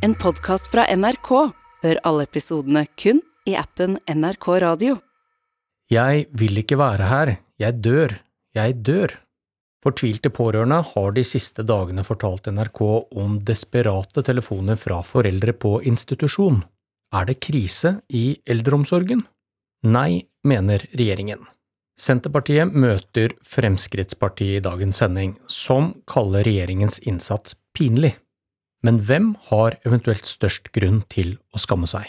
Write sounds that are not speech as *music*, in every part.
En podkast fra NRK. Hør alle episodene kun i appen NRK Radio. Jeg vil ikke være her, jeg dør, jeg dør. Fortvilte pårørende har de siste dagene fortalt NRK om desperate telefoner fra foreldre på institusjon. Er det krise i eldreomsorgen? Nei, mener regjeringen. Senterpartiet møter Fremskrittspartiet i dagens sending, som kaller regjeringens innsats pinlig. Men hvem har eventuelt størst grunn til å skamme seg?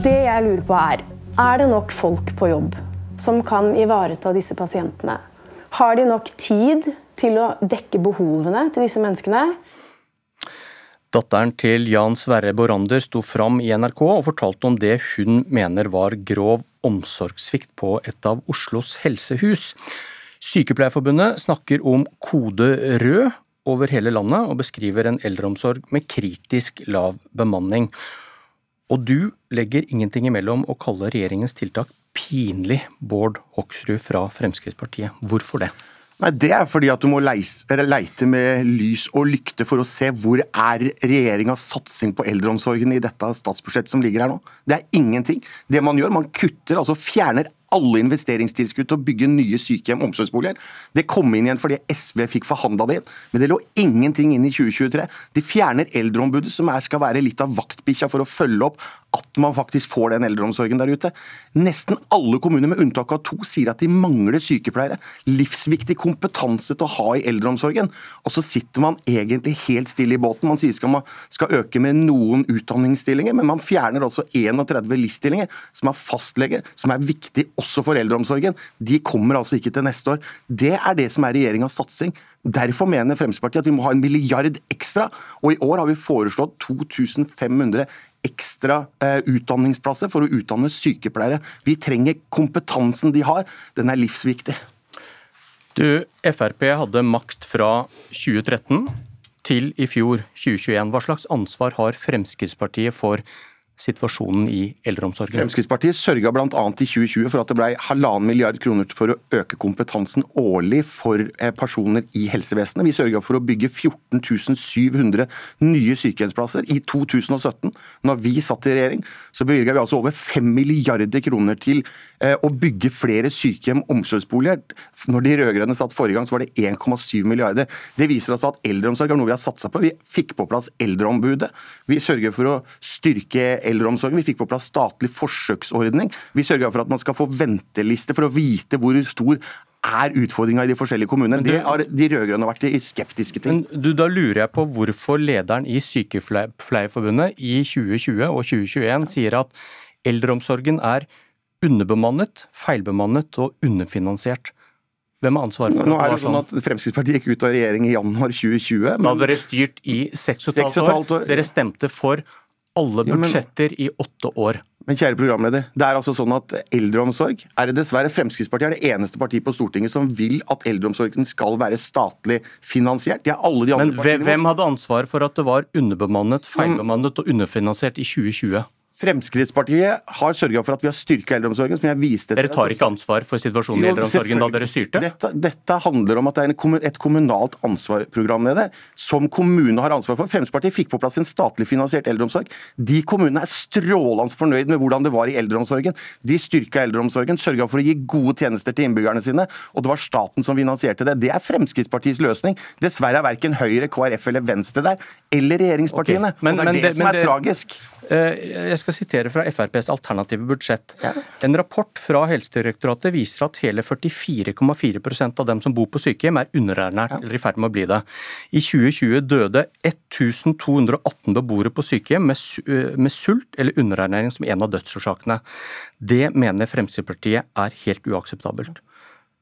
Det jeg lurer på er, er det nok folk på jobb som kan ivareta disse pasientene? Har de nok tid til å dekke behovene til disse menneskene? Datteren til Jan Sverre Borander sto fram i NRK og fortalte om det hun mener var grov omsorgssvikt på et av Oslos helsehus. Sykepleierforbundet snakker om kode rød over hele landet, og beskriver en eldreomsorg med kritisk lav bemanning. Og du legger ingenting imellom å kalle regjeringens tiltak pinlig, Bård Hoksrud fra Fremskrittspartiet. Hvorfor det? Nei, Det er fordi at du må leite med lys og lykte for å se hvor er regjeringas satsing på eldreomsorgen i dette statsbudsjettet som ligger her nå. Det er ingenting. Det man gjør, man kutter, altså fjerner alle investeringstilskudd til å bygge nye sykehjem omsorgsboliger. Det kom inn igjen fordi SV fikk forhandla det inn, men det lå ingenting inn i 2023. De fjerner Eldreombudet, som er, skal være litt av vaktbikkja for å følge opp at man faktisk får den eldreomsorgen der ute. Nesten alle kommuner, med unntak av to, sier at de mangler sykepleiere. Livsviktig kompetanse til å ha i eldreomsorgen. Og så sitter man egentlig helt stille i båten. Man sier skal man skal øke med noen utdanningsstillinger, men man fjerner altså 31 LIS-stillinger, som er fastleger, som er viktig også for eldreomsorgen. De kommer altså ikke til neste år. Det er det som er regjeringas satsing. Derfor mener Fremskrittspartiet at vi må ha en milliard ekstra, og i år har vi foreslått 2500 ekstra eh, utdanningsplasser for å utdanne sykepleiere. Vi trenger kompetansen de har, den er livsviktig. Du, Frp hadde makt fra 2013 til i fjor, 2021. Hva slags ansvar har Fremskrittspartiet for situasjonen i eldreomsorgen? Fremskrittspartiet sørga bl.a. i 2020 for at det ble halvannen milliard kroner for å øke kompetansen årlig for eh, personer i helsevesenet. Vi sørga for å bygge 14 700 nye sykehjemsplasser i 2017. Når vi satt i regjering, så bevilga vi altså over 5 milliarder kroner til eh, å bygge flere sykehjem og omsorgsboliger. Når de rød-grønne satt forrige gang, så var det 1,7 milliarder. Det viser altså at eldreomsorg er noe vi har satsa på. Vi fikk på plass Eldreombudet. Vi sørger for å styrke eldreomsorgen. Vi fikk på plass statlig forsøksordning. Vi sørga for at man skal få venteliste for å vite hvor stor er utfordringa i de forskjellige kommunene. Det har de rød-grønne vært skeptiske til. Du, Da lurer jeg på hvorfor lederen i Sykepleierforbundet i 2020 og 2021 sier at eldreomsorgen er underbemannet, feilbemannet og underfinansiert. Hvem har ansvaret for Nå er det sånn at Fremskrittspartiet gikk ut av regjering i januar 2020. Men... Da hadde dere styrt i seks og et halvt år. Dere stemte for alle budsjetter i åtte år. Men kjære programleder, det er altså sånn at eldreomsorg er det dessverre Fremskrittspartiet er det eneste partiet på Stortinget som vil at eldreomsorgen skal være statlig finansiert. De alle de andre Men hvem hadde ansvar for at det var underbemannet, feilbemannet og underfinansiert i 2020? Fremskrittspartiet har sørga for at vi har styrka eldreomsorgen. som jeg viste til. Dere tar ikke ansvar for situasjonen i eldreomsorgen da dere styrte? Dette, dette, handler om at det er et kommunalt ansvarprogram nede, som kommunene har ansvar for. Fremskrittspartiet fikk på plass en statlig finansiert eldreomsorg. De kommunene er strålende fornøyd med hvordan det var i eldreomsorgen. De styrka eldreomsorgen, sørga for å gi gode tjenester til innbyggerne sine, og det var staten som finansierte det. Det er Fremskrittspartiets løsning. Dessverre er verken Høyre, KrF eller Venstre der, eller regjeringspartiene. Okay, men, og det er det, det, som er det, tragisk. Eh, jeg skal sitere fra FrPs alternative budsjett. Ja. En rapport fra Helsedirektoratet viser at hele 44,4% av dem som bor på sykehjem, er underernært ja. eller i ferd med å bli det. I 2020 døde 1218 beboere på sykehjem med, eh, med sult eller underernæring som en av dødsårsakene. Det mener Fremskrittspartiet er helt uakseptabelt.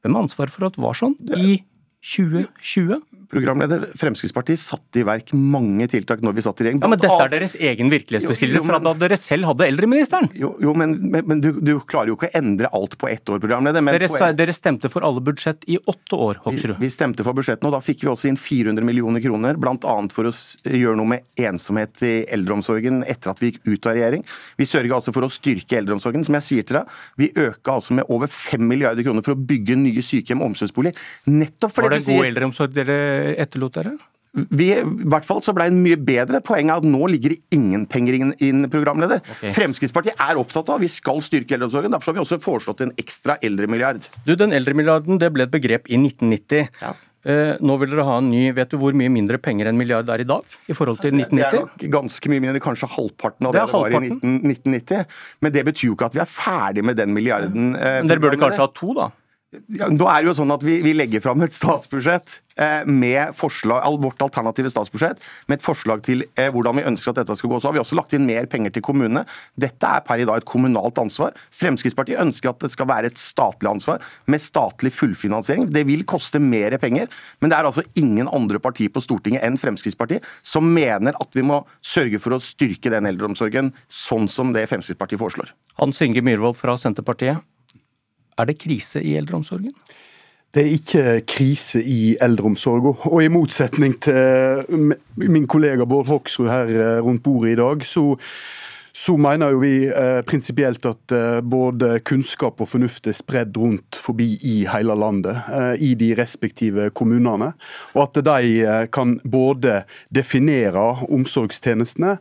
Hvem har ansvaret for at det var sånn i 2020? programleder, Fremskrittspartiet satte i verk mange tiltak når vi satt i regjering. Ja, Men dette er deres egen virkelighetsbeskrivelse fra da dere selv hadde eldreministeren? Jo, jo men, men, men du, du, klarer jo ikke å endre alt på ett år, programleder. Dere, poen... dere, stemte for alle budsjett i åtte år, Hoksrud. Vi, vi, stemte for budsjettene, og da fikk vi også inn 400 millioner kroner, bl.a. for å gjøre noe med ensomhet i eldreomsorgen etter at vi gikk ut av regjering. Vi sørga altså for å styrke eldreomsorgen. Som jeg sier til deg, vi øka altså med over 5 milliarder kroner for å bygge nye sykehjem og omsorgsboliger. Nettopp fordi Var det god eldreomsorg dere etterlot dere? Vi, I hvert fall så ble det mye bedre. Poenget er at nå ligger det ingen penger inn, programleder. Okay. Fremskrittspartiet er opptatt av vi skal styrke eldreomsorgen. Derfor har vi også foreslått en ekstra eldremilliard. Du, Den eldremilliarden det ble et begrep i 1990. Ja. Eh, nå vil dere ha en ny Vet du hvor mye mindre penger en milliard er i dag? i forhold til 1990? Det er nok ganske mye mindre, kanskje halvparten av det det, det var i 19, 1990. Men det betyr jo ikke at vi er ferdig med den milliarden. Eh, Men dere burde kanskje ha to, da? Ja, nå er det jo sånn at vi, vi legger fram et statsbudsjett eh, med forslag, vårt alternative statsbudsjett med et forslag til eh, hvordan vi ønsker at dette skal gå. Så har vi også lagt inn mer penger til kommunene. Dette er per i dag et kommunalt ansvar. Fremskrittspartiet ønsker at det skal være et statlig ansvar med statlig fullfinansiering. Det vil koste mer penger, men det er altså ingen andre partier på Stortinget enn Fremskrittspartiet som mener at vi må sørge for å styrke den eldreomsorgen sånn som det Fremskrittspartiet foreslår. Hans Inge Myhrvold fra Senterpartiet. Er det krise i eldreomsorgen? Det er ikke krise i eldreomsorgen. Og i motsetning til min kollega Bård Hoksrud her eh, rundt bordet i dag, så, så mener jo vi eh, prinsipielt at eh, både kunnskap og fornuft er spredd rundt forbi i hele landet, eh, i de respektive kommunene. Og at de eh, kan både definere omsorgstjenestene,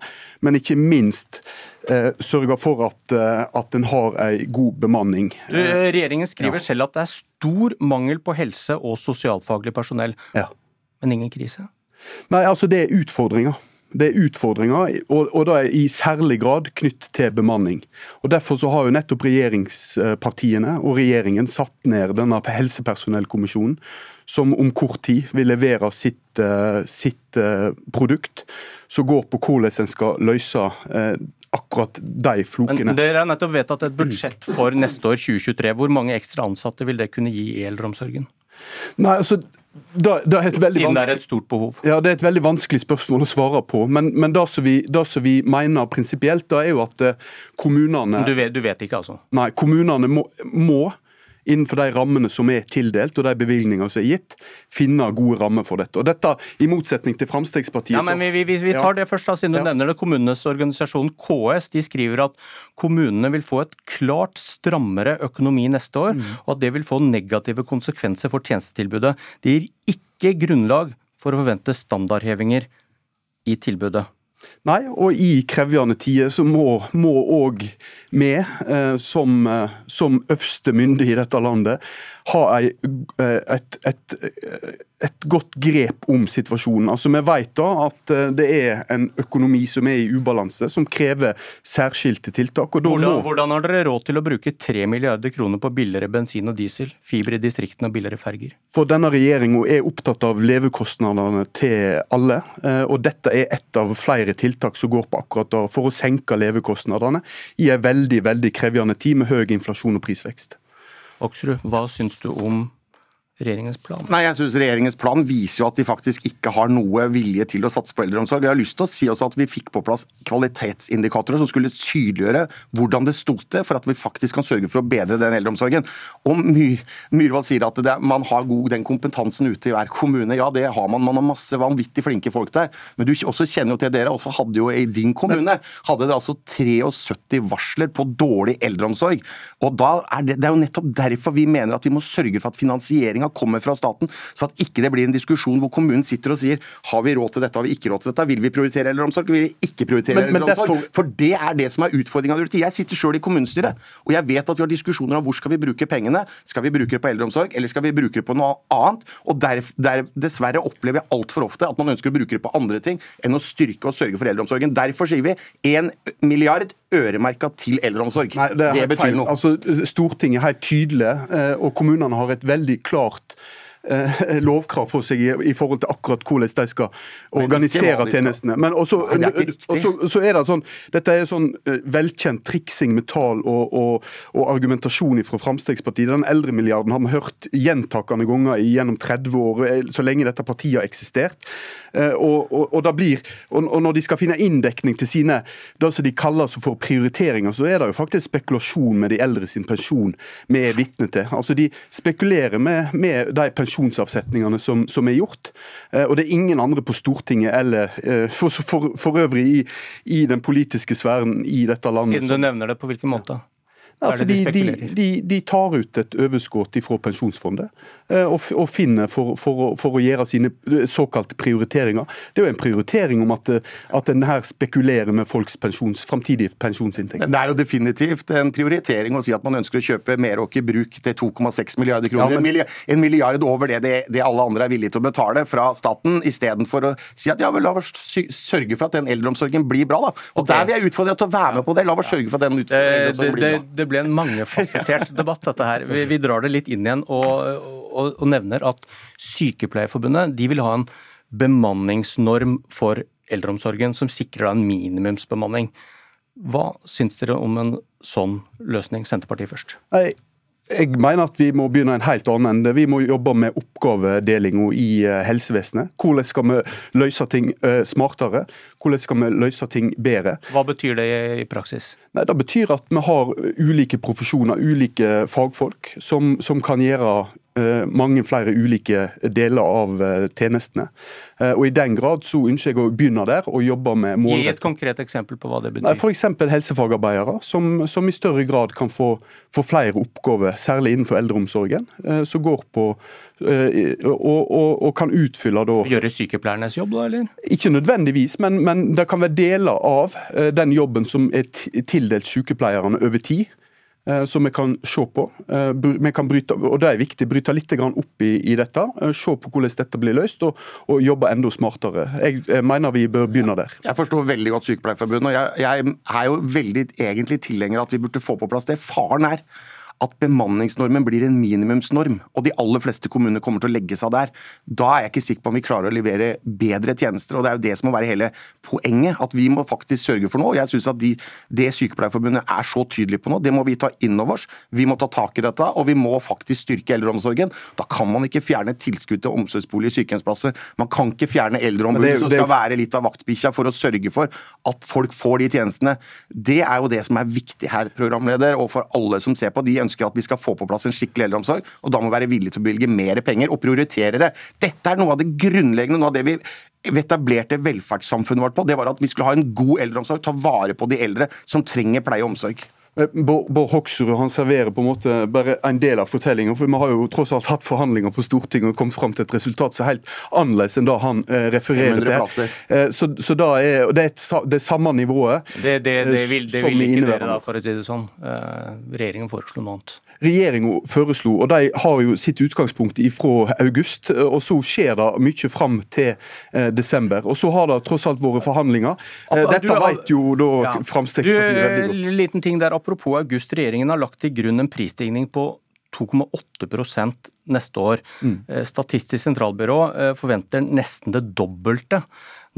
men ikke minst eh, sørge for at, eh, at en har ei god bemanning. Regjeringen skriver ja. selv at det er stor mangel på helse- og sosialfaglig personell, ja. men ingen krise? Nei, altså det er utfordringer. Det er utfordringer, og, og er i særlig grad knytt til bemanning. Og Derfor så har jo nettopp regjeringspartiene og regjeringen satt ned denne helsepersonellkommisjonen, som om kort tid vil levere sitt, eh, sitt produkt som går på hvordan en skal løse akkurat de flokene. Men Dere har nettopp vedtatt et budsjett for neste år, 2023. Hvor mange ekstra ansatte vil det kunne gi i eldreomsorgen? Nei, altså da, da er Siden det er et stort behov? Ja, Det er et veldig vanskelig spørsmål å svare på. Men, men det, som vi, vi mener prinsipielt, da er jo at eh, kommunene du vet, du vet, ikke, altså? Nei, kommunene må, må innenfor de rammene som er tildelt og de bevilgningene som er gitt, finne gode rammer for dette. Og dette, I motsetning til Fremskrittspartiet Ja, men vi, vi, vi tar det først, da, siden du ja. nevner det. Kommunenes organisasjon KS de skriver at kommunene vil få et klart strammere økonomi neste år, mm. og at det vil få negative konsekvenser for tjenestetilbudet. Det gir ikke grunnlag for å forvente standardhevinger i tilbudet. Nei, og i krevjende tider så må òg vi, eh, som, eh, som øverste myndighet i dette landet, ha ei, et, et, et, et, godt grep om situasjonen. Altså, Vi vet da at eh, det er en økonomi som er i ubalanse, som krever særskilte tiltak. Hvordan, må... hvordan, har dere råd til å bruke 3 milliarder kroner på billigere bensin og diesel, fiber i distriktene og billigere ferger? For denne regjeringa er opptatt av levekostnadene til alle. Og dette er ett av flere tiltak som går på akkurat da, for å senke levekostnadene i en veldig, veldig krevende tid med høy inflasjon og prisvekst. Oksrud, hva syns du om regjeringens plan? Nei, jeg synes Regjeringens plan viser jo at de faktisk ikke har noe vilje til å satse på eldreomsorg. Jeg har lyst til å si også at vi fikk på plass kvalitetsindikatorer som skulle tydeliggjøre hvordan det sto til, for at vi faktisk kan sørge for å bedre den eldreomsorgen. Og My Myhrvold sier at det, man har god den kompetansen ute i hver kommune. Ja, det har man. Man har masse vanvittig flinke folk der. Men du også kjenner jo til dere også hadde jo i din kommune hadde det altså 73 varsler på dårlig eldreomsorg. Og da er det, det er jo nettopp derfor vi mener at vi må sørge for at finansieringa bevilgninga kommer fra staten, så at ikke det blir en diskusjon hvor kommunen sitter og sier har vi råd til dette, har vi ikke råd til dette, vil vi prioritere eldreomsorg, vil vi ikke prioritere men, eldreomsorg? Men For det er det som er utfordringa. Jeg sitter sjøl i kommunestyret, og jeg vet at vi har diskusjoner om hvor skal vi bruke pengene. Skal vi bruke det på eldreomsorg, eller skal vi bruke det på noe annet? Og der, der dessverre opplever jeg altfor ofte at man ønsker å bruke det på andre ting enn å styrke og sørge for eldreomsorgen. Derfor sier vi 1 milliard øremerka til eldreomsorg. Nei, det, det betyr feil. noe. Altså, Stortinget er helt tydelig, eh, og kommunene har et veldig klart eh, lovkrav på seg i, i, forhold til akkurat hvordan de skal organisere tjenestene. Men også, Nei, også, så er det sånn, Dette er sånn eh, velkjent triksing med tall og, og, og argumentasjon fra Fremskrittspartiet. Den eldremilliarden har vi hørt gjentakende ganger gjennom 30 år, eh, så lenge dette partiet har eksistert. Eh, og, og, og, blir, og, når de skal finne inndekning til sine det som de kaller for prioriteringer, så er det jo faktisk spekulasjon med de eldre sin pensjon vi er vitne til. Altså De spekulerer med, med de pensjonsavsetningene som, som, er gjort. Eh, og det er ingen andre på Stortinget eller eh, for, for, for øvrig i, i, den politiske sfæren i dette landet. Siden du nevner det, på hvilken måte? Altså, de, de, de, de, tar ut et overskudd fra pensjonsfondet eh, og, og finner for, for, for, å gjøre sine såkalte prioriteringer. Det er jo en prioritering om at, at en her spekulerer med folks pensjons, framtidige pensjonsinntekter. Det er jo definitivt en prioritering å si at man ønsker å kjøpe Meråker Bruk til 2,6 milliarder kroner. Ja, men... En milliard over det, det, det, alle andre er villige til å betale fra staten, istedenfor å si at ja, vel, la oss sørge for at den eldreomsorgen blir bra. da. Og okay. Der vil jeg utfordre til å være med på det. La oss sørge for at den utfordringen eldreomsorgen blir bra det ble en mangefasettert *laughs* debatt, dette her. Vi, vi, drar det litt inn igjen og, og, og nevner at Sykepleierforbundet de vil ha en bemanningsnorm for eldreomsorgen som sikrer en minimumsbemanning. Hva syns dere om en sånn løsning? Senterpartiet først. Nei, jeg mener at vi må begynne en helt annen ende. Vi må jobbe med oppgavedelinga i eh, helsevesenet. Hvordan skal vi løse ting eh, smartere? Hvordan skal vi løse ting bedre? Hva betyr det i praksis? Nei, Det betyr at vi har ulike profesjoner, ulike fagfolk, som, som kan gjøre mange flere ulike deler av eh, tjenestene. Eh, og I den grad så ønsker jeg å begynne der og jobbe med målretting. Gi et konkret eksempel på hva det betyr. F.eks. helsefagarbeidere, som, som, i større grad kan få, få, flere oppgaver, særlig innenfor eldreomsorgen, som går på og, og, og kan utfylle da Gjøre sykepleiernes jobb, da, eller? Ikke nødvendigvis, men, men det kan være deler av den jobben som er tildelt sykepleierne over tid. Eh, som vi kan se på. Eh, vi kan bryte, og Det er viktig. Bryte litt opp i, i dette. Eh, se på hvordan dette blir løst, og, og jobbe enda smartere. Jeg, jeg, mener vi bør begynne der. Jeg forstår veldig godt Sykepleierforbundet. og jeg, jeg er jo veldig egentlig tilhenger av at vi burde få på plass det. Faren er at bemanningsnormen blir en minimumsnorm, og de aller fleste kommuner kommer til å legge seg der, da er jeg ikke sikker på om vi klarer å levere bedre tjenester. og Det er jo det som må være hele poenget. At vi må faktisk sørge for noe. og Jeg synes at de, det Sykepleierforbundet er så tydelig på nå, det må vi ta inn over oss. Vi må ta tak i dette, og vi må faktisk styrke eldreomsorgen. Da kan man ikke fjerne tilskudd til omsorgsbolig og sykehjemsplasser. Man kan ikke fjerne eldreombudet som skal være litt av vaktbikkja for å sørge for at folk får de tjenestene. Det er jo det som er viktig her, programleder, og for alle som ser på. De ønsker at vi skal få på plass en skikkelig eldreomsorg, og da må vi være villige til å bevilge mer penger og prioritere det. Dette er noe av det grunnleggende, noe av det vi etablerte velferdssamfunnet vårt på. Det var at vi skulle ha en god eldreomsorg, ta vare på de eldre som trenger pleie og omsorg. Eh, Bård Hoksrud han serverer på en måte bare en del av fortellingen. for Vi har jo tross alt hatt forhandlinger på Stortinget og kommet fram til et resultat som er helt annerledes enn det han eh, refererer til. Eh, så, så da er, det er det samme nivået. Det, det, det vil, det vil ikke dere, da, for å si det sånn. Regjeringen foreslo noe annet. Regjeringa foreslo, og de har jo sitt utgangspunkt fra august. og Så skjer det mye fram til desember. Og så har det tross alt vært forhandlinger. Dette vet jo da ja. Fremskrittspartiet veldig godt. Liten ting der apropos august, regjeringen har lagt til grunn en prisstigning på 2,8% neste år. Mm. Eh, Statistisk sentralbyrå eh, forventer nesten det dobbelte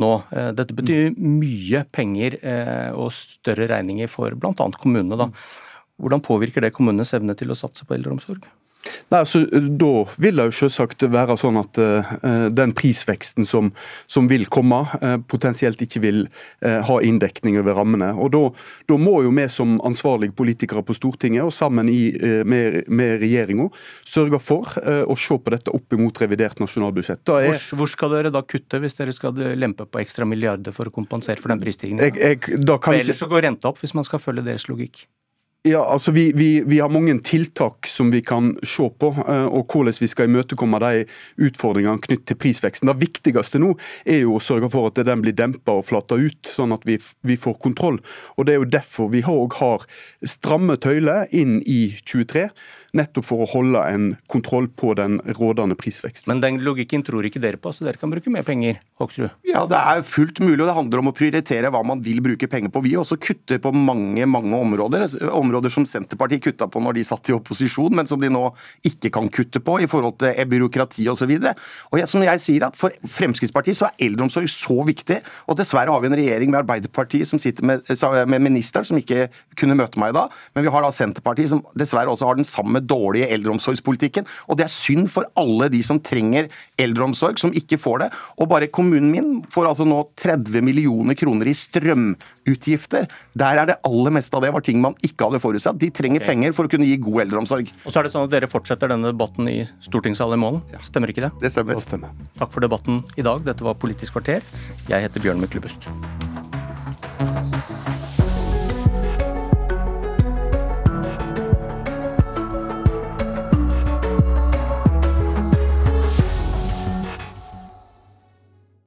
nå. Eh, dette betyr mm. mye penger og større regninger for bl.a. kommunene. Da. Hvordan påvirker det kommunenes evne til å satse på eldreomsorg? Nei, altså, Da vil det jo selvsagt være sånn at uh, den prisveksten som, som vil komme, uh, potensielt ikke vil uh, ha inndekning over rammene. Og Da må jo vi som ansvarlige politikere på Stortinget og sammen i, med, med regjeringa sørge for å se på dette opp mot revidert nasjonalbudsjett. Er, hvor, hvor, skal dere da kutte, hvis dere skal lempe på ekstra milliarder for å kompensere for den prisstigningen? Ellers så går renta opp, hvis man skal følge deres logikk. Ja, altså vi, vi, vi, har mange tiltak som vi kan se på, eh, og hvordan vi skal imøtekomme de utfordringene knyttet til prisveksten. Det viktigste nå er jo å sørge for at den blir dempa og flata ut, sånn at vi, vi, får kontroll. Og Det er jo derfor vi òg har stramme tøyler inn i 23. nettopp for å holde en kontroll på den rådende prisveksten. Men den logikken tror ikke dere på, så dere kan bruke mer penger, Hoksrud? Ja, det er fullt mulig, og det handler om å prioritere hva man vil bruke penger på. Vi også kutter på mange mange områder, områder som Senterpartiet kutta på når de satt i opposisjon, men som de nå ikke kan kutte på i forhold til byråkrati osv. Og, så og jeg, som jeg sier at For Fremskrittspartiet så er eldreomsorg så viktig, og dessverre har vi en regjering med Arbeiderpartiet som sitter med, med ministeren, som ikke kunne møte meg da, men vi har da Senterpartiet som dessverre også har den samme dårlige eldreomsorgspolitikken. og Det er synd for alle de som trenger eldreomsorg, som ikke får det. og bare kommunen min får altså nå 30 millioner kroner i strømutgifter. Der er det aller meste av det var ting man ikke hadde forutsett. De trenger okay. penger for å kunne gi god eldreomsorg. Og så er det sånn at Dere fortsetter denne debatten i stortingssalen i morgen. Stemmer ikke det? Det stemmer. det stemmer. Takk for debatten i dag. Dette var Politisk kvarter. Jeg heter Bjørn Myklebust.